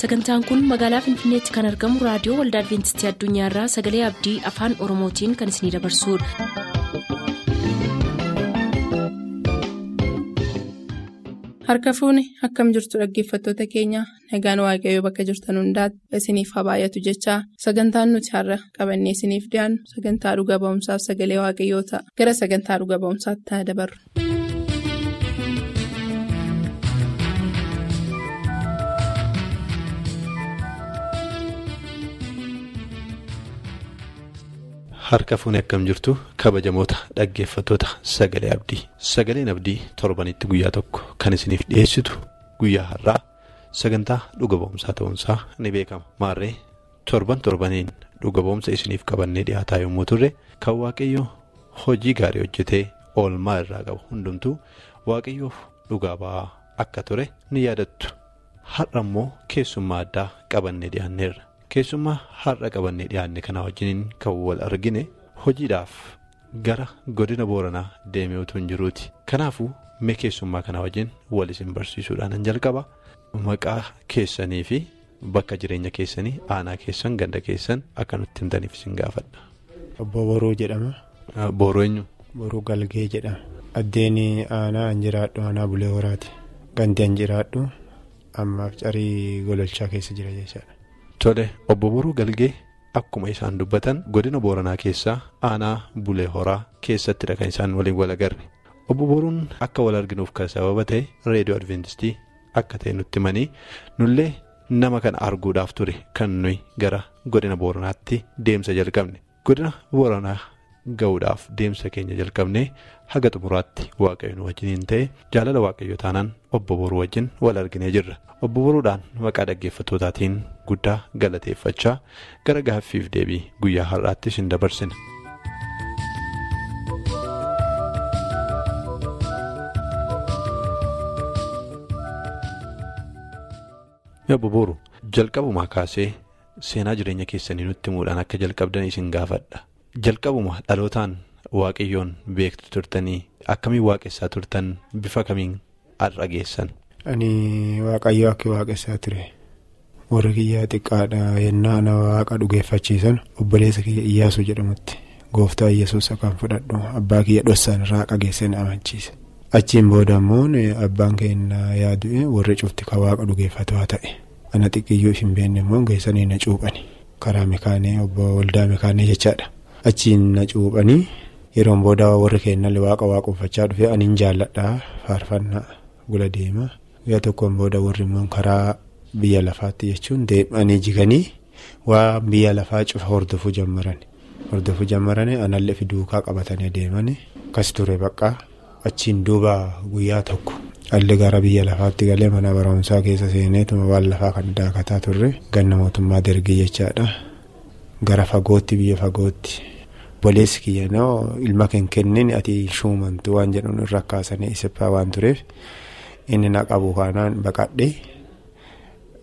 sagantaan kun magaalaa finfinneetti kan argamu raadiyoo waldaa adventistii addunyaarraa sagalee abdii afaan oromootiin kan isinidabarsudha. harka fuuni akkam jirtu dhaggeeffattoota keenya nagaan waaqayyoo bakka jirtan hundaati isiniif haa baay'atu jechaa sagantaan nuti har'a qabannee isiniif dhiyaannu sagantaa dhuga ba'umsaaf sagalee waaqayyoo ta'a gara sagantaa dhuga ba'umsaatti dabarru. Harka fuunee akkam jirtu kabajamoota dhaggeeffattoota sagalee abdii. Sagaleen abdii torbanitti guyyaa tokko kan isiniif dhiyeessitu guyyaa har'aa. Sagantaa dhuga ba'umsaa ta'uunsaa ni beekama. Maarree torban torbaniin dhuga ba'umsa isiniif qabannee dhiyaataa yommuu turre kan waaqayyo hojii gaarii hojjetee oolmaa irraa qabu hundumtuu waaqayyoof dhugaa ba'aa akka ture ni yaadattu. Har'a immoo keessummaa addaa qabannee dhiyaanneerra. Keessummaa har'a qabannee dhiyaanne kana wajjiniin kan wal argine hojiidhaaf gara godina booranaa deemee utuu hin jiruuti kanaafuu mee keessummaa kana wajjin wal isin barsiisuudhaan jalqaba maqaa keessanii fi bakka jireenya keessanii aanaa keessan ganda keessan akka nutti himtaniif isin gaafadha. Obbo Boruu jedhama. Boruu eenyu. Boruu Galgee jedhama. Addeen aanaa an jiraadhu aanaa bulee horaati. Gandi an jiraadhu ammaaf carii gololchaa keessa jira jechaadha. Tole obbo Boruu Galgee akkuma isaan dubbatan godina Booranaa keessaa aanaa Bulee Horaa keessattidha kan isaan waliin wal agarre. Obbo Boruun akka wal arginuuf kan sababa ta'e reediyoo Adventistii akka ta'e nutti himanii nullee nama kana arguudhaaf ture kan nuyi gara godina Booranaatti deemsa jalqabne. Godina Booranaa ga'uudhaaf deemsa keenya jalqabne haga xumuraatti waaqayyo nu wajjiniin ta'e jaalala waaqayyo taanaan obbo Boruu wajjin wal arginee jirra. Obbo Boruudhaan maqaa dhaggeeffattootaatiin guddaa galateeffachaa gara gaaffiif deebii guyyaa har'aatti isin dabarsina. Obbo Boru jalqabumaa kaasee seenaa jireenya keessanii nutti himuudhaan akka jalqabdan isin gaafadha. Jalqabuma dhalootaan waaqayyoon beektu turtanii akkamiin waaqessaa turtan bifa kamiin har'a geessan. Ani waaqayyo akka waaqessaa ture warri kiyyaa xiqqaadha yennaa ana waaqa dhugeeffachiisan obboleessa kiyya iyyaasuu jedhamutti gooftaa iyyesuus kan fudhadhu abbaa kiyya dhossaan irraa qageessee na amansiise. Achiin booda immoo abbaan keenya yaadu warri cufti kan waaqa dhugeeffatu haa ta'e ana xiqqiyyuu hin beekne immoo geessanii na cuuphani karaa mikaanii obbo waldaa mikaanii jechaadha. Achiin na cuuphanii yeroon booda warri keenya waaqa waaqeffachaa dhufe ani hin jaalladhaa faarfannaa gula deema. Guyyaa tokkoon booda warri immoo karaa biyya lafaatti jechuun deemanii jiganii waa biyya lafaa cufa hordofuu jammaran hordofuu jammaran anallee fi duukaa qabatanii deemanii akkas ture baqqaa achiin duuba guyyaa tokko. Alli gara biyya lafaatti galee mana barumsaa keessa seeneetuma waan lafaa kan daakataa turre ganna mootummaa dargii jechaadha gara fagootti biyya fagootti. Boleessi kiyyanoo ilma kan kennin ati shuumantu waan jedhuun irra kaasanii isippaa waan tureef. inni na qabu kanaan baqadhe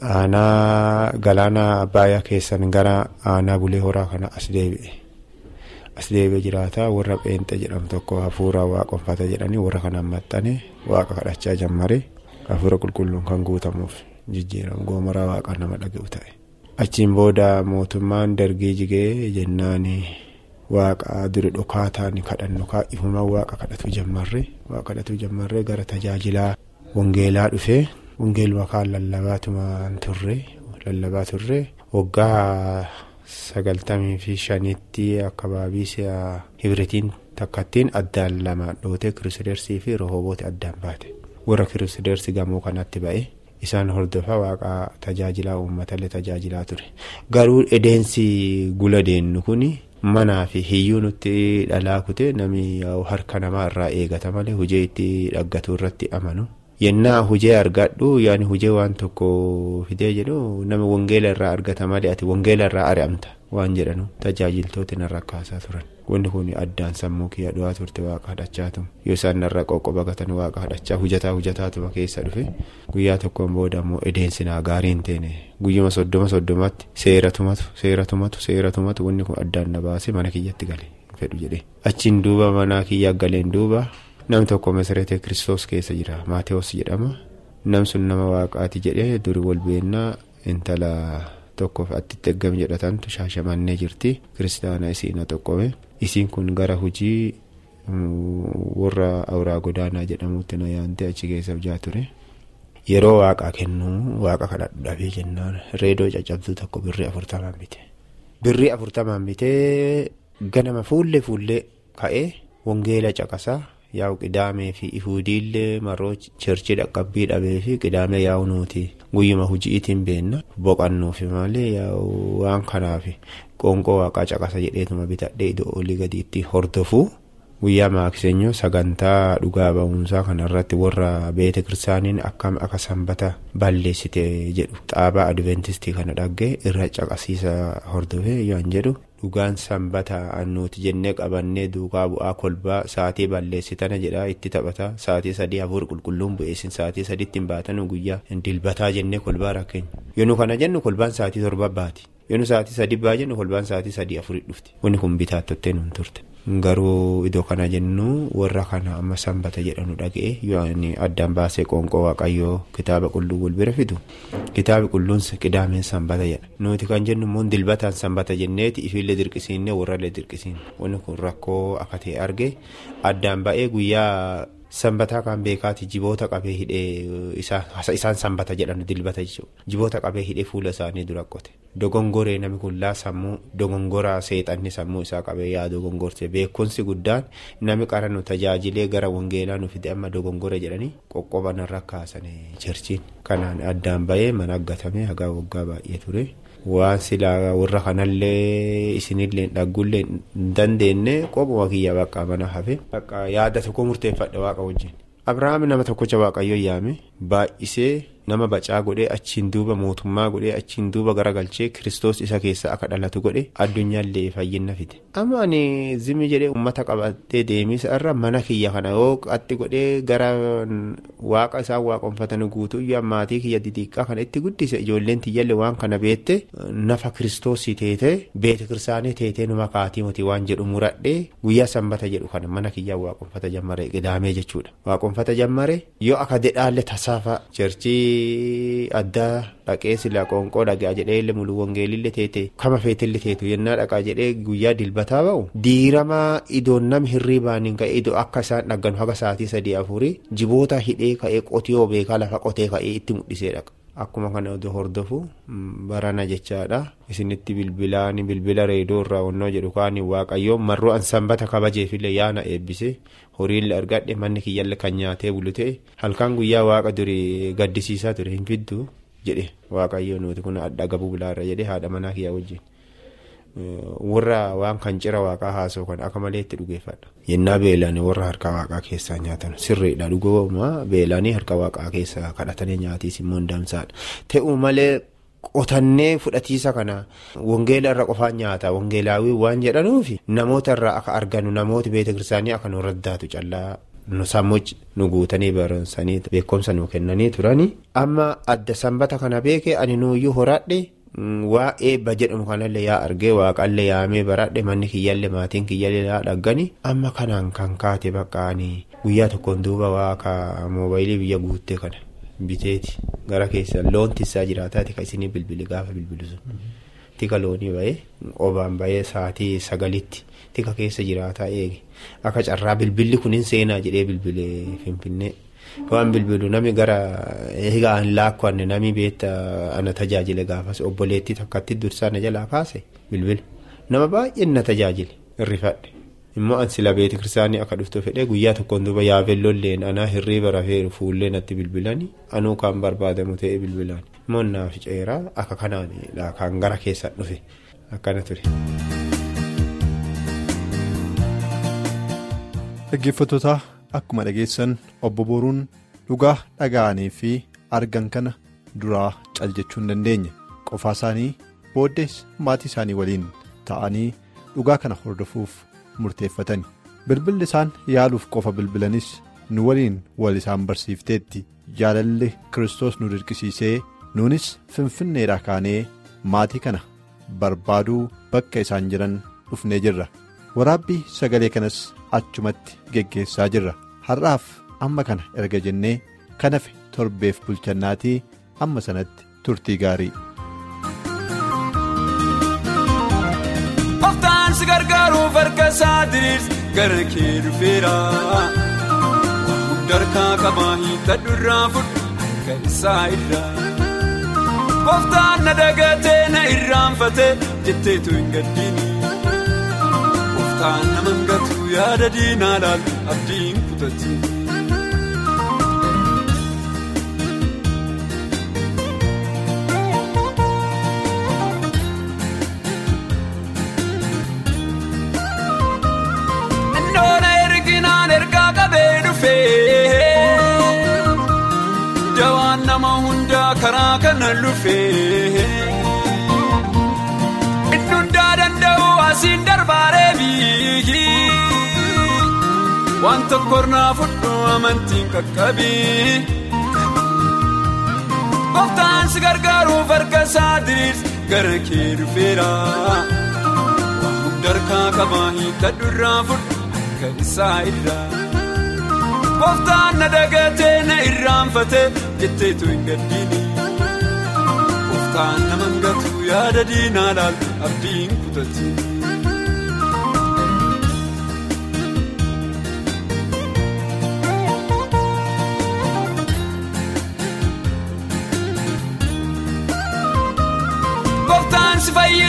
aanaa galaana abbaayyaa keessan gara aanaa bulee horaa kana as deebi'e as deebi'e jiraata warra pheenxe jedhamu tokko hafuura waaqonfata jedhanii warra kanaan maxxane waaqa kadhachaa jammare hafuura qulqulluun kan guutamuuf jijjiiramu goomaraa waaqa nama dhaga'u ta'e. Achiin booda mootummaan dargii jigee jennaan waaqa duri dhokaa ta'anii kadhannu kaa'ifumaan waaqa kadhatu jammarre waaqa kadhatu jammarre gara tajaajilaa. Wangeelaa dhufee wangeeluma kaan lallabaatumaan turre lallabaa turre waggaa sagaltamii fi shanitti akkabaabii si'a hibiritiin takkattiin addaan lamaan dhootee kiristideersii fi rehoobooti addaan baate warra kiristideersii gamoo kanatti ba'e isaan hordofaa waaqa tajaajilaa uummatallee tajaajilaa ture garuu edeensi gula deennu kun manaa fi hiyyuu nutti dhalaa kute namni harka namaa irraa eegata malee hojii itti dhaggatu irratti amanu. yennaa hujee argadhu yaani hujee waan tokko fidee jedhu nama wangeela irraa argata malee ati wangeela irraa ari'amta waan jedhanu tajaajiltooti narra kaasaa turan wanni kun addaan sammuu kiyya du'aa turte waaqa hadhachaatu yoo isaan narra qoqqobatan waaqa hadhachaa hujataa hujataatuma keessa dhufe guyyaa tokkoon booda immoo edeensinaa gaariin teene guyyuma soddoma soddomatti seeratumatu seeratumatu seeratumatu wanni kun addaan na baase mana kiyyatti gale fedhu jedhee achiin duuba mana kiyya galeen duuba. Namni tokko Mesereetee Kiristoos keessa jira. Maateewos jedhama. Nam sun nama waaqaati jedhee duri wal beennaa intala tokkoof atitti eeggame jedhatantu shaashamannee jirti kiristaanaa isiina tokkome isiin kun gara hojii warra awuraa godaanaa jedhamutti na yaante achi keessa hojjaa ture. Yeroo waaqaa kennuu waaqa kadhadhu dhabee jennaan reedoo caccabduu tokko birrii afurtamaan bite. Birrii afurtamaan bitee ganama fuullee fuullee ka'ee wangeela caqasaa yaa'u qidaamee fi ifuudiillee maroo cherchii dhaqqabbii dhabee fi qidaamee yaa'u nuti guyyuma hojiitiin beenna boqannuufi malee yaa'u waan kanaaf qoonqoo waaqaa caqasa jedheetuma bitadhee iddoo olii gadiitti hordofuu. Guyyaa maaksenyoo sagantaa dhugaa ba'umsaa kanarratti warra beeta kiristaaniin akkam akka sanbata balleessite jedhu. Xaabaa adventistii kana dhaggee irra caqasiisa hordofee yoon jedhu dhugaan sanbata annuuti jennee qabannee duukaa bu'aa kolbaa sa'aatii balleessitana jedhaa itti taphata. Sa'aatii sadii afur qulqulluun bu'eessin sa'aatii sadiitti hin baatanu guyyaa dilbataa jennee kolbaa rakkeenya. Yoonu kana jennu kolbaan sa'aatii torba baati. Yoonu sa'aatii sadii baa jennu kolbaan sa'aatii sadii afurii dhufti. Wanni kun bitaattotee nuun turte. Garuu iddoo kana jennu warra kana amma sanbata jedhanu dhaga'e. Yoon addaan baasee qoonqoo waaqayyoo kitaaba qulluu wal bira fidu kitaabi qulluun qidaameen sanbata jedha. Nuti kan jennu immoo dilbataan sanbata jenneeti. Ifiillee dirqisiinne warrallee dirqisiinne. Wanni kun rakkoo akka ta'e arge addaan ba'ee guyyaa. Sanbataa kan beekaati jiboota qabee hidhee isaan sanbata jedhan dilbata jechuudha. Jiboota qabee hidhee fuula isaanii dura qote. Dogongoree namni kullaa sammuu dogongoraa seexanni sammuu isaa qabee yaa dogongorte beekumsi guddaan namni qara nu tajaajilee gara wangeelaa nu fide amma dogongore jedhanii qoqqoban irra kaasanii cherchiin. Kanaan addaan bahee mana aggatame hagaa waggaa baay'ee ture. Waan silaa warra kanallee isinillee dhaggullee hin dandeenye qophuma kiyya bakka mana hafe. Yaada tokko murteeffadhe waaqa wajjin. Abirahaam nama tokkocha waaqayyoo yaame baay'isee nama bacaa godhee achiin duuba mootummaa godhee achiin duuba garagalchee kiristoos isa keessa akka dhalatu godhe addunyaallee fayyina fide. Amma ani zimi jedhee uummata qabatee deemisa irra mana kiyya kana yoo qatti godhee gara waaqa isaan waaqonfatan guutuu maatii kiyya didiiqqaa kana itti guddise ijoolleen tiyyallee waan kana beette nafa kiristoosii teetee beete kiristaanii teetee numa kaatii miti waan jedhu muradhee guyyaa sanbata jedhu kana mana kiyyaa waaqonfata jammaree qidaamee jechuudha. Waaqonfata jammaree yoo akka dedhaallee tasaafa cherchii. Addaa dhaqee silaa qoonqoo dhagaa jedhee illee muluu wangeelillee teete kama feetillee teetu yennaa dhaqaa jedhee guyyaa dilbataa ba'u diiramaa idoon nam hirriibaan ka'ee idoo akka isaan dhagganu haga sa'aatii sadii afurii jiboota hidhee ka'ee qotiyoo beekaa lafa qotee ka'ee itti mul'isee dhaqa. Akkuma kana odoo hordofu barana jechaadha. Isinitti bilbilaan bilbila reedoo irraa onnoo jedhu kaan waaqayyoon marroo an sanbata kabajeefillee yaana eebbise horiillee argadhe manni kiyyallee kan nyaatee bulu ta'e halkan guyyaa waaqa durii gaddisiisaa ture hin fiddu jedhe waaqayyoo nuti kun adda gabuu bulaarra jedhe haadha manaa kiyyaa wajjin. Warra waan kan cira waaqaa haasa'u kan akka malee itti dhugeeffadha. Yennaa beelanii warra harka waaqaa keessaa nyaatan sirriidha dhugooma beelanii harka waaqaa keessaa kadhatanii nyaatiis immoo damsaadha. Ta'u malee qotannee fudhatiisa kana wangeela irra qofaan nyaata wangeelaawii waan jedhanuufi namoota irraa akka arganu namoota beeta kiristaanii akka nu raddaatu callaa. nu sammuuci nu guutanii barreessanii beekumsa nu kennanii turani amma adda sanbata kana beeke ani nuyyuu horadhe waa eebba jedhamu kanallee yaa argee waaqallee yaamee baradhe manni kiyyallee maatiin kiyyallee yaa dhaggani. Amma kanaan kan kaate baqqaanii guyyaa tokkoon duuba waaqa moobaayilii biyya guuttee kana biteeti. Gara keessa loon tissaa jiraataati kan isinii bilbili gaafa bilbilu sun. Tika loonii bahee obaan bahee sa'aatii sagalitti tika keessa jiraataa eege. Akka carraa bilbilli kunin seenaa jedhee bilbilee finfinnee. Waan bilbilu nami gara egaa hin laakkoonne nami beekta ana tajaajile gaafas obboleettii takkatti dursaa na jalaa kaase bilbila. Nama baay'een na tajaajile hirrifadhe. Immoo an sila beeti kiristaanii akka dhuftu fedhee guyyaa tokkoon duuba yaabelloolleen anaa hirriiba rafeeru fuullee natti bilbilanii anuu kan barbaadamu ta'e bilbilaan. Immoo naaf ceeraa akka kanaan kan gara keessa dhufe akkana ture. Dhaggeeffattoota akkuma dhageessan obbo Boruun dhugaa dhaga'anii fi argan kana duraa cal jechuu hin dandeenye. Qofaa isaanii booddees maatii isaanii waliin ta'anii dhugaa kana hordofuuf murteeffatani. Bilbilli isaan yaaluuf qofa bilbilanis nu waliin wal isaan barsiifteetti jaalalli kiristoos nu dirqisiisee nuunis finfinneedhaa kaanee maatii kana barbaaduu bakka isaan jiran dhufnee jirra. Waraabbii sagalee kanas achumatti geggeessaa jirra har'aaf amma kana erga jennee kan hafe torbeef bulchannaatii amma sanatti turtii gaarii. Oftaan si gargaaruuf harka isaa diriirsi gara kee dhufeera. Darkaa qabaa hiikkadhu irraa fudhu harka isaa irraa. Oftaan na dagatee na irraanfatee jetteetu hin gaddiini. Oftaan na mangatu. Yaada diinaa laalu abdiin dhufee Dawaan nama hundaa karaa kana lufee Inni hundaa danda'u asiin darbaaree biigi Waan tokkornaa fudhu amantiin qaqqabii Gooftaan si gargaaruuf harka isaa diriirsi gara kee dhufeera. Darkaa qabaa hiikkadhu irraa fudhu harka isaa irraa. Gooftaan na dagatee na irraanfatee jetteetu hin gaddiini. Gooftaan nama hangatu yaada diinaa laalu abdiin kutatti.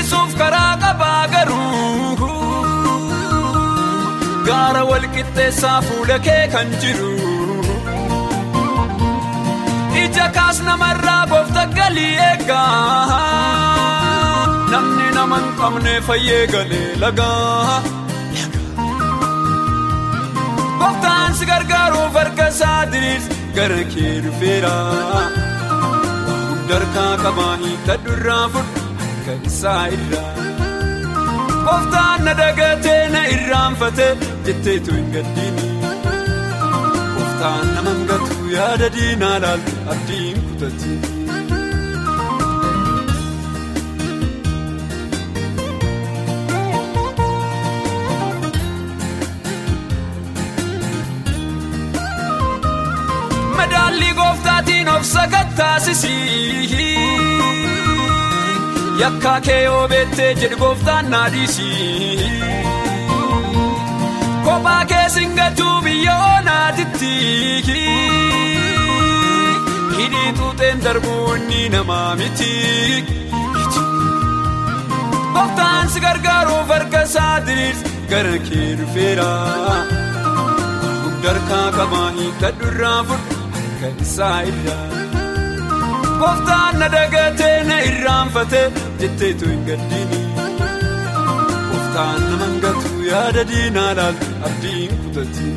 Si fayyisuuf karaa qabaa garuu gaara walqixxeessaa fuula kee kan jiru. Ija kaas namarraa goofta galii eegaa namni nama hin qabne fayyee galee lagaa. Gooftaan si gargaaruuf harka isaa diriirsi gara kee dhufeera. Darkaa qabaa hiikkadhu irraa fudhu harka isaa irraa. Gooftaan na dagatee na irraanfatee jetteetu hin gaddiini. Gooftaan nama hangatu yaada diinaa laalu abdiin kutatti. Madaallii gooftaatiin of sakattaasisii. Yakkaa kee yoo beettee jedhu gooftaan naa dhiisii. Kophaa kee singachuu biyya oonaatitti. Hidhii tuuteen darbuu inni namaa miti. Gooftaan si gargaaruuf harka isaa diriirsi gara kee dhufeera. Darkaa qabaa hiikkadhu irraa fudhu harka isaa irraa. Gooftaan na dagatee na irraanfatee jetteetu hin gaddiini. Gooftaan nama hangatu yaada diinaa laalu abdiin kutatti.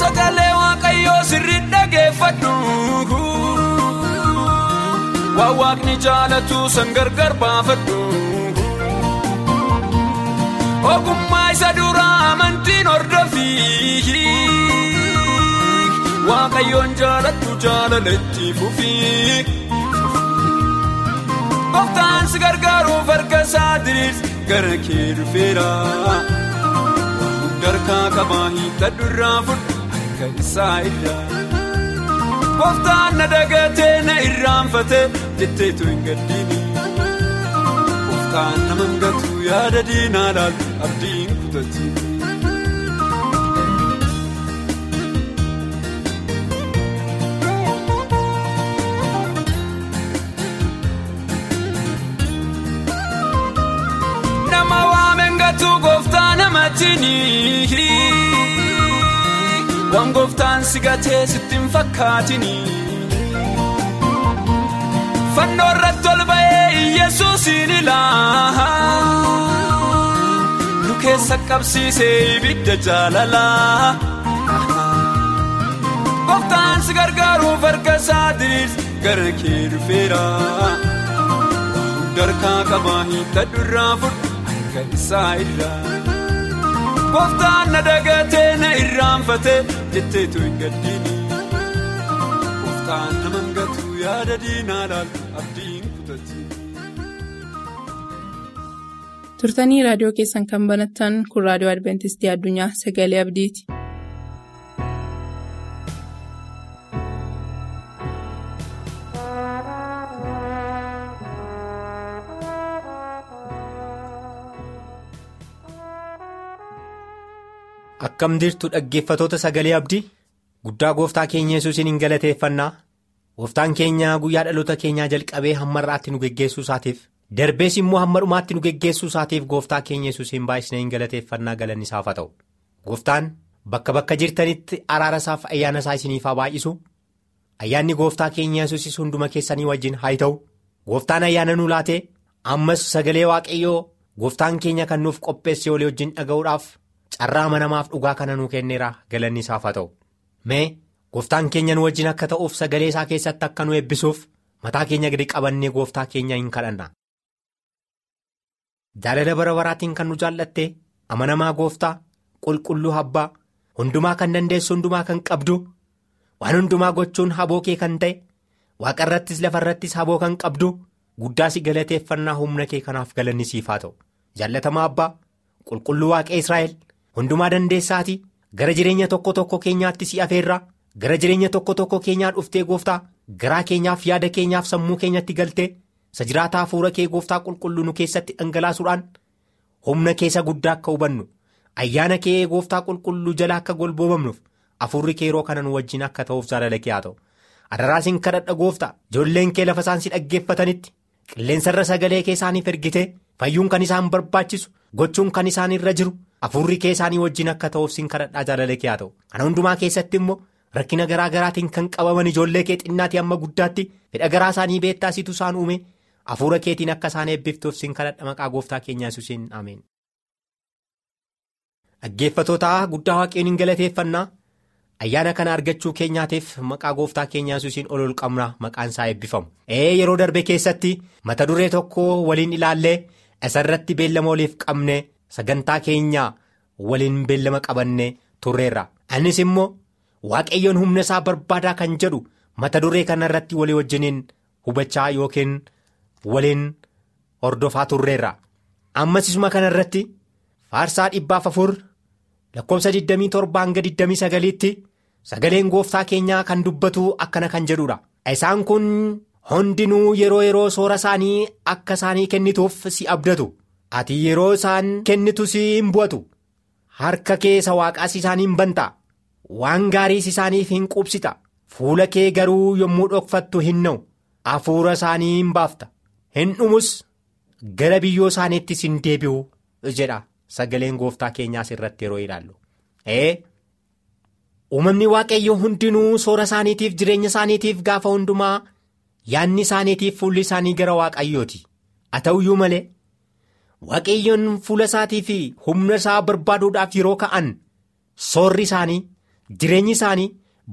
Sagalee waaqayyoo sirri dhageeffadhu. Waan waaqni jaalatu san gargar baafadhu. Ogummaa isa duraa amantiin hordofi. Waaqayyoon jaaladhu jaalaletti fufi. Gooftaan si gargaaruuf harka isaa diriirsi gara kee dhufeera. Darkaa qabaa hiikkadhu irraa fudhu harka isaa irraa. Gooftaan na dagatee na irraanfatee jetteetu hin gaddiini. Gooftaan nama hangatu yaada diinaa laalu abdiin kutatti. Nama waameen gatuu gooftaa namatti Waan gooftaan si gatee sitti hin fakkaatini. Fannoo irratti ol ba'ee Iyyasuusin ilaa. Nu keessa qabsiisee ibidda jaalalaa. Gooftaan si gargaaruuf harka isaa diriirsi gara kee dhufeera. Darkaa qabaa hiikkadhu irraa fudhu harka isaa irraa. Gooftaan na dagatee na irraanfatee jetteetu hin gaddiini. Gooftaan nama hangatu yaada diinaa laalu Turtanii raadiyoo keessan kan banattan kun raadiyoo Adibeentistii Addunyaa Sagalee Abdiiti. Akkam dirtu dhaggeeffatoota sagalee abdii? Guddaa gooftaa keenya yesuusin hin galateeffannaa. Gooftaan keenya guyyaa dhaloota keenyaa jalqabee hamma irraatti nu geggeessuusaatiif darbees immoo hamma dhumaatti nu geggeessuu isaatiif gooftaa keenya yesuusiin baay'isnee hin galateeffannaa galanni isaaf haa ta'u gooftaan bakka bakka jirtanitti araara isaaf ayyaana isaa isiniif haa baay'isu ayyaanni gooftaa keenya yesuusis hunduma keessanii wajjin haa ta'u gooftaan ayyaana nu laatee ammas sagalee waaqayyoo gooftaan keenya kan nuuf qopheesse walii wajjin dhaga'uudhaaf. carraa amanamaaf dhugaa kana nuu kenneera galanni isaaf haa ta'u mee gooftaan keenya nu wajjin akka ta'uuf sagalee isaa keessatti akka nu eebbisuuf mataa keenya gadi qabannee gooftaa keenya hin kadhanna. Jaalala bara baraatiin kan nu jaallatte amanamaa gooftaa qulqulluu abbaa hundumaa kan dandeessu hundumaa kan qabdu waan hundumaa gochuun haboo kee kan ta'e waaqa irrattis lafa irrattis haboo kan qabdu guddaa si galateeffannaa humna kee kanaaf galanni siif haa ta'u jaallatamaa abbaa qulqulluu waaqee israa'el. hundumaa dandeessaati gara jireenya tokko tokko keenyaatti si afeerraa gara jireenya tokko tokko keenyaa dhuftee gooftaa garaa keenyaaf yaada keenyaaf sammuu keenyatti galtee isa jiraataa hafuura kee gooftaa qulqulluu nu keessatti dhangalaasuudhaan humna keessa guddaa akka hubannu ayyaana kee gooftaa qulqulluu jala akka golboomamnuuf hafuurri kee yeroo kana nu wajjin akka ta'uuf jaalala kee haa ta'u adaraasiin kadhadha gooftaa ijoolleen kee lafa isaan si dhaggeeffatanitti qilleensarra sagalee kee isaaniif ergite fayyuun kan isaan barbaachisu gochuun kan isaan irra jiru. Hafuurri kee isaanii wajjin akka ta'uuf siin kadhadhaa jaalala kee haa ta'u kana hundumaa keessatti immoo rakkina garaa garaatiin kan qabaman ijoollee kee xinnaati amma guddaatti fedha garaa isaanii beettaasitu isaan uume hafuura keetiin akka isaan eebbiftuuf siin kadhadha maqaa gooftaa keenyaa yesuusiin ameen. Dhaggeeffatoota guddaa waaqayyoon hin galateeffannaa ayyaana kana argachuu keenyaatiif maqaa gooftaa keenyaa yesuusiin ol ol qabna maqaan isaa eebbifamu. Ee yeroo darbe keessatti mata duree tokko waliin ilaallee isarratti beellama waliif qabne. Sagantaa keenya waliin beellama qabannee turreerra. Innis immoo waaqayyoon humna isaa barbaadaa kan jedhu mata duree kana irratti walii wajjiniin hubachaa yookiin waliin hordofaa turreerra. Ammasisuma kana irratti faarsaa dhibbaaf afur lakkoofsa 27 hanga 29tti sagaleen gooftaa keenyaa kan dubbatu akkana kan jedhudha. Isaan kun hundinuu yeroo yeroo soora isaanii akka isaanii kennituuf si abdatu. ati yeroo isaan kennitus hin bu'atu harka keessa waaqaas isaaniin banta waan gaariis isaaniif hin qubsita fuula kee garuu yommuu dhokfattu hin na'u hafuura isaanii hin baafta hin dhumus gara biyyoo isaaniittis hin deebi'u jedha sagaleen gooftaa keenyaas irratti yeroo ilaallu. uumamni waaqayyo hundinuu soora isaaniitiif jireenya isaaniitiif gaafa hundumaa yaadni isaaniitiif fuulli isaanii gara waaqayyooti haa ta'uyyuu malee. Waaqayyoon fuula isaatii fi humna isaa barbaaduudhaaf yeroo ka'an soorri isaanii jireenyi isaanii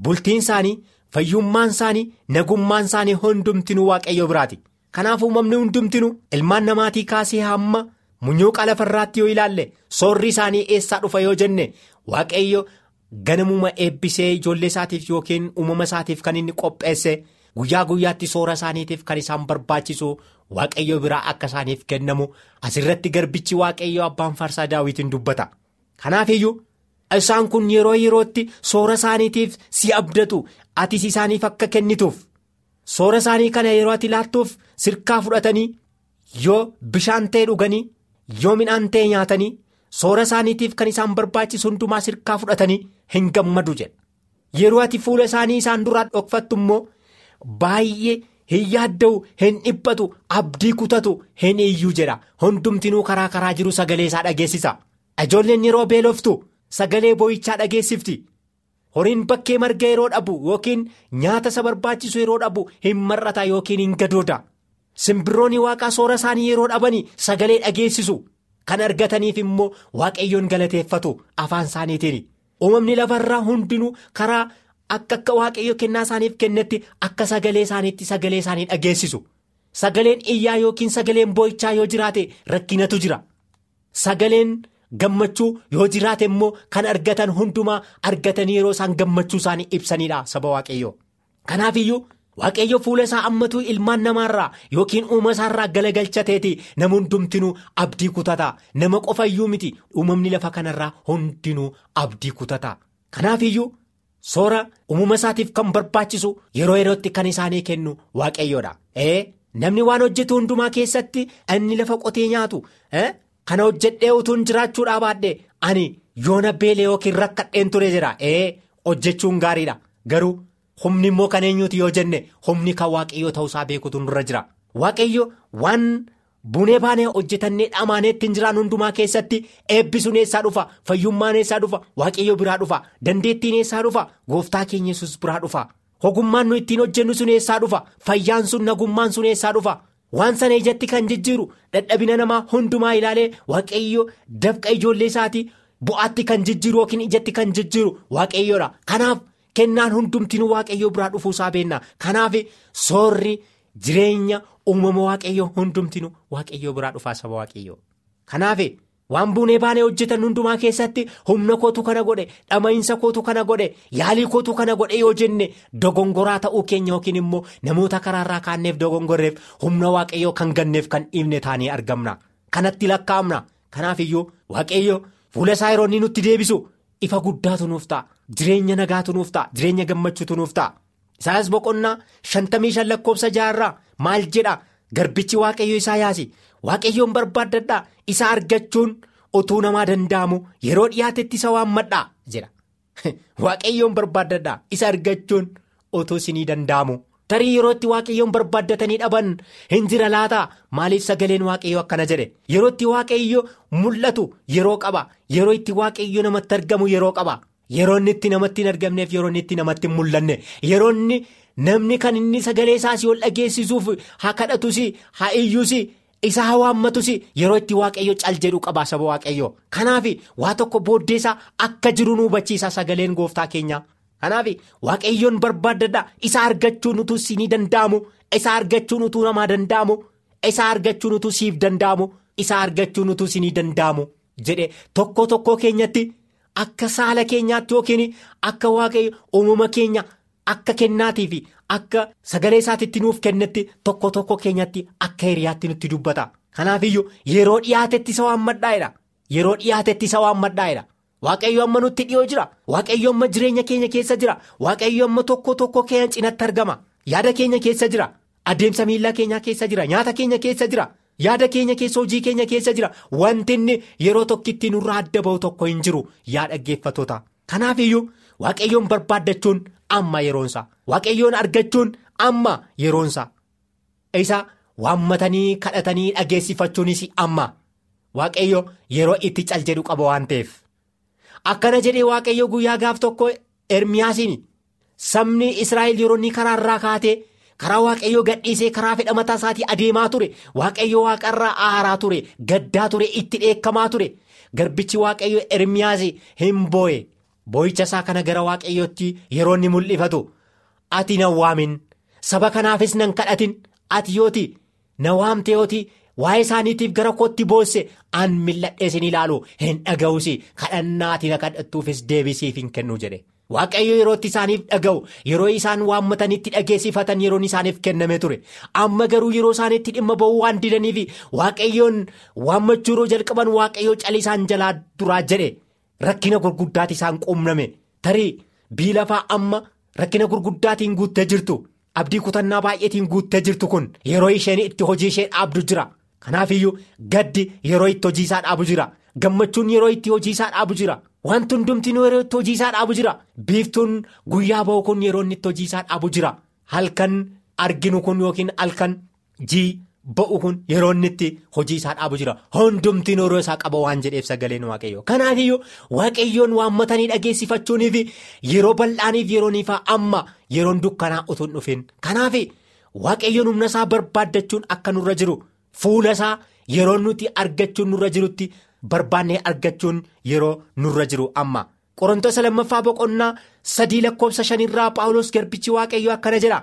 bultiin isaanii fayyummaan isaanii nagummaan isaanii hundumtinuu waaqayyo biraati. Kanaaf uumamni hundumtinuu ilmaan namaatii kaasee hamma munyuuqa lafarraatti yoo ilaalle soorri isaanii eessaa dhufa yoo jenne waaqayyo ganamuma eebbisee ijoollee isaatiif yookiin uumama isaatiif kan inni qopheesse guyyaa guyyaatti soora isaaniitiif kan isaan barbaachisu. Waaqayyo biraa akka isaaniif kennamu asirratti garbichi waaqayyo abbaan faarsaa daawwitiin dubbata. Kanaaf iyyuu isaan kun yeroo yerootti soora isaaniitiif si abdatu atis isaaniif akka kennituuf soora isaanii kana yeroo ati laattuuf sirkaa fudhatanii yoo bishaan ta'e dhuganii yoo midhaan ta'e nyaatanii soora isaaniitiif kan isaan barbaachisu hundumaa sirkaa fudhatanii hin gammadu jedha. Yeroo ati fuula isaanii isaan duraa dhokfattu immoo baay'ee. hin yaadda'u hin dhiphatu abdii kutatu hin iyyuu jedha hundumtinuu karaa karaa jiru sagalee isaa dhageessisa ijoolleen yeroo beeloftu sagalee boo'ichaa dhageessifti horiin bakkee marga yeroo dhabu yookiin nyaata isa barbaachisu yeroo dhabu hin mar'ata yookiin hin gadooda. Simbirroonni waaqaa soora isaanii yeroo dhabanii sagalee dhageessisu. Kan argataniif immoo waaqayyoon galateeffatu afaan isaaniitiin uumamni lafarraa hundinuu karaa. Akka akka waaqayyo kennaa isaaniif kennetti akka sagalee isaaniitti sagalee isaanii dhageessisu. Sagaleen iyyaa yookiin sagaleen boo'ichaa yoo jiraate rakkinatu jira. Sagaleen gammachuu yoo jiraate immoo kan argatan hundumaa argatanii yeroo isaan gammachuu isaanii ibsanidha saba waaqayyo kanaaf iyyuu waaqayyo fuula isaa ammatuu ilmaan namaarraa yookiin uuma isaarraa galagalchateeti nama hundumtinuu abdii kutata nama qofayyuu miti uumamni lafa kanarraa hundinuu abdii kutata kanaaf iyyuu. soora uumama isaatiif kan barbaachisu yeroo yerootti kan isaanii kennu waaqayyoodha. namni waan hojjetu hundumaa keessatti inni lafa qotee nyaatu kana hojjedhee utuun jiraachuudhaa baadhee ani yoona beelee yookiin rakkadheen ture jira. Ee hojjechuun gaariidha. Garuu humni immoo kan eenyuuti yoo jenne humni kan waaqayyoo ta'uusaa beekutu nurra jira. Waaqayyo waan bunee baanee hojjetannee dhamaanee ittiin jiraan hundumaa keessatti eebbisuun eessaa dhufa? Fayyummaan eessaa dhufa? Waaqayyo biraa dhufa? Dandeettiin eessaa dhufa? Gooftaa keenya yesus biraa dhufa? Ogummaan nu ittiin hojjennu sun eessaa dhufa? Fayyaan sun nagummaan sun eessaa dhufa. Waan sana ijatti kan jijjiiru dadhabina namaa hundumaa ilaalee waaqayyo dafqa ijoollee isaatii bu'aatti kan jijjiiru yookiin ijatti kan jijjiiru waaqayyoodha. Kanaaf kennaan hundumtinuu waaqayyoo biraa dhufuusaa beenna. Kanaaf soorri jireenya uumama waaqayyoo hundumtinuu waaqayyoo biraa dhufaa saba waaqayyoo. Kanaaf waan buunee baanee hojjetan hundumaa keessatti humna kootu kana godhe dhama'iinsa kootu kana godhe yaalii kootu kana godhe yoo jenne dogongoraa ta'uu keenya yookiin immoo namoota karaarraa kaanneef dogongorreef humna waaqayyoo kan ganneef kan dhiibne taanee argamna. Kanatti lakkaa'amna. Kanaaf iyyuu waaqayyo fuula isaa yeroo inni nutti deebisu. Ifa guddaatu nuuf ta'a. Jireenya nagaatu nuuf ta'a. Jireenya gammachuutu nuuf ta'a. Isaayas boqonnaa shantamii shan lakkoofsa jaarraa maal jedha? Garbichi waaqayyo isaa yaasi. Waaqayyoon barbaaddadhaa isa argachuun utuu namaa danda'amu yeroo dhiyaatetti isa waammadhaa jedha. Waaqayyoon barbaaddadhaa isa argachuun utuu isinii danda'amu. Tarii yeroo itti waaqayyoon barbaaddatanii dhaban hin jira laataa maaliif sagaleen waaqayyoo akkana jedhe? Yeroo itti waaqayyo mul'atu yeroo qaba. Yeroo itti waaqayyo namatti argamu yeroo qaba. Yeroo inni itti namatti hin argamneef yeroo inni itti namatti hin mul'anne. Yeroo inni namni kan inni sagalee isaas ol dhageessisuuf haa kadhatus haa iyyus. Isa haa waammatus yeroo itti waaqayyo cal jedhu qabaa saba waaqayyo. Kanaaf waa tokko booddeesaa akka jiru nu hubachiisa sagaleen gooftaa keenya kanaaf waaqayyoon barbaaddadha isa argachuun utuu siinii danda'amu isa argachuun utuu namaa danda'amu isa argachuun utuu siif danda'amu isa argachuun utuu siinii danda'amu jedhe tokko tokko keenyatti akka saala keenyaatti yookiin akka waaqayyo uumama keenya akka kennaatiif. Akka sagalee isaatitti nuuf kennetti tokko tokko keenyatti akka hiriyaatti nutti dubbata. Kanaafiyyuu yeroo dhiyaatetti isa waammadhaa'edha. Yeroo dhiyaatetti isa waammadhaa'edha. Waaqayyo amma nutti dhiyoo jira. Waaqayyo amma jireenya keenya keessa jira. Waaqayyo amma tokko tokko keenya cinatti argama. Yaada keenya keessa jira. Adeemsa miillaa keenya keessa jira. Nyaata keenya keessa jira. Yaada keenya keessa hojii keenya keessa jira. Wanti inni yeroo tokkitti nurraa adda bahu tokko hin jiru. Yaa dhaggeeffattoota. Kanaafiyyuu waaqayyoon barbaaddachuun amma yeroonsa. Waaqayyoon argachuun amma yeroonsa. Isa waammatanii kadhatanii dhageessifachuunis amma. Waaqayyo yeroo itti cal jedhu qaba waan ta'eef. Akkana jedhee waaqayyo guyyaa gaaf tokko Ermiyaasiin sabni Israa'el yeroo inni karaarraa kaatee karaa waaqayyoo gadhiisee karaa fedha mataa isaatii adeemaa ture waaqayyo waaqarraa aaraa ture gaddaa ture itti dheekkamaa ture garbichi waaqayyo Ermiyaas hin boo'e boo'icha isaa kana gara waaqayyootti yeroo inni mul'ifatu ati na waamin. Saba kanaafis nan kadhatin. Ati yooti na waamte yooti. Waa'ee isaaniitiif gara kootti boosse. An milladhee isin ilaalu hin dhaga'us kadhannaatiin na kadhattuufis deebisiif hin kennu jedhe. Waaqayyo yerootti isaaniif dhaga'u yeroo isaan waammatanitti dhageessifatan yeroon isaaniif kenname ture. Amma garuu yeroo isaaniitti dhimma ba'uu waan didaniif waaqayyoon waammachuu yeroo jalqaban waaqayyoo calii isaan jalaa duraa jedhe rakkina gurguddaati isaan quunname. Tarii biilafaa amma rakkina gurguddaatiin guuttee jirtu abdii kutannaa baay'eetiin guuttee jirtu kun yeroo isheen itti hojii ishee dhaabdu jira. Kanaafiyyuu gaddi yeroo itti hojii isaa dhaabu jira. Gammachuun yeroo itti hojii isaa dhaabu jira. Wanti hundumtinuu yeroo itti hojii isaa dhaabu jira. Biiftuun guyyaa ba'u kun yeroo itti hojii isaa dhaabu jira. Halkan arginu kun yookiin halkan jii ba'u kun yeroo inni hojii isaa dhaabu jira. Hundumtinuu yeroo isaa qaba waan jedheef sagaleen waaqayyo kanaafiyyuu waaqayyoon waammatanii dhageessifachuuniif yeroo bal'aaniif yerooniifaa amma yeroon dukkanaa utuu hin dhufin kanaaf waaqayyoon humna isaa barbaaddachuun akka nurra jiru. Fuula isaa yeroo nuti argachuun nurra jirutti barbaannee argachuun yeroo nurra jiru amma. Qorontoota lammaffaa boqonnaa sadii lakkoofsa shanirraa paawulos garbichi waaqayyoo akkana jedha.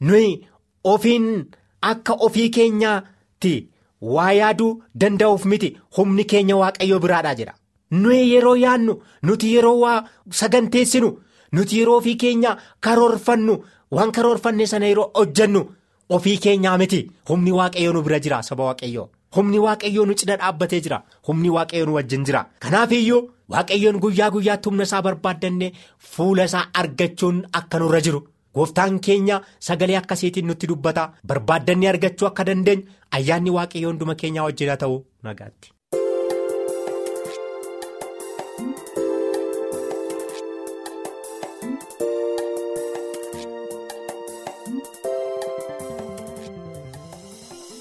Nuyi ofiin akka ofii keenyaatti waa yaaduu danda'uuf miti. Humni keenya waaqayyoo biraadhaa jedha nuyi yeroo yaadnu nuti yeroo waa saganteessinu nuti yeroo ofii keenya karoorfannu waan karoorfanne sana yeroo hojjannu. Ofii keenyaa miti. Humni waaqayyoo nu bira jira saba waaqayyoo. Humni waaqayyoo nu cina dhaabbatee jira. Humni waaqayyoo nu wajjin jira. Kanaafiyyuu waaqayyoon guyyaa guyyaatti humna isaa barbaaddanne fuula isaa argachuun akka nurra jiru gooftaan keenya sagalee akkasiitiin nutti dubbata barbaaddanne argachuu akka dandeenyu ayyaanni waaqayyoo hunduma keenyaa wajjin haa ta'u nagaatti.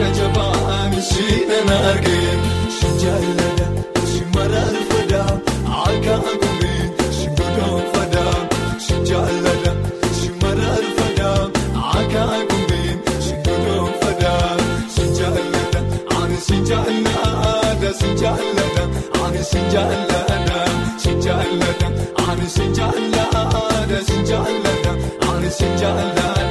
Akka jabaa mishii naan argee si jaalladha si maraarfadha akka akumee si godaanfadha si jaalladha si maraarfadha akka akumee si godaanfadha si jaalladha ani si jaalladha si jaalladha ani si jaalladha si jaalladha ani si jaalladha si jaalladha ani si jaalladha.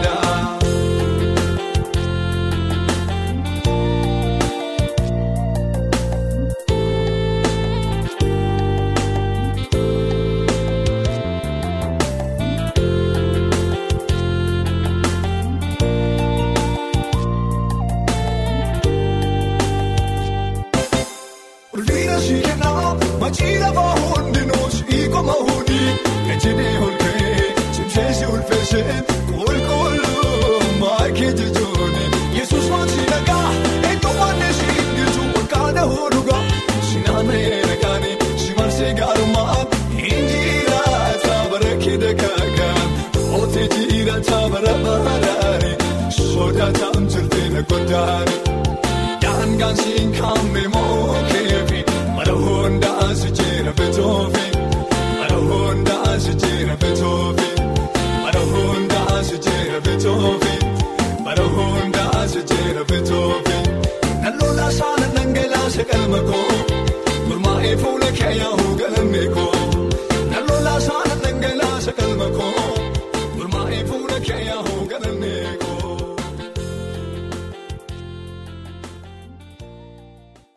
Daangaan siin kaamee mookeefi mara hundaa si jira betoofi mara hundaa si jira betoofi mara hundaa si jira betoofi mara hundaa si jira betoofi naloola saala dhangalaasa qalma koo.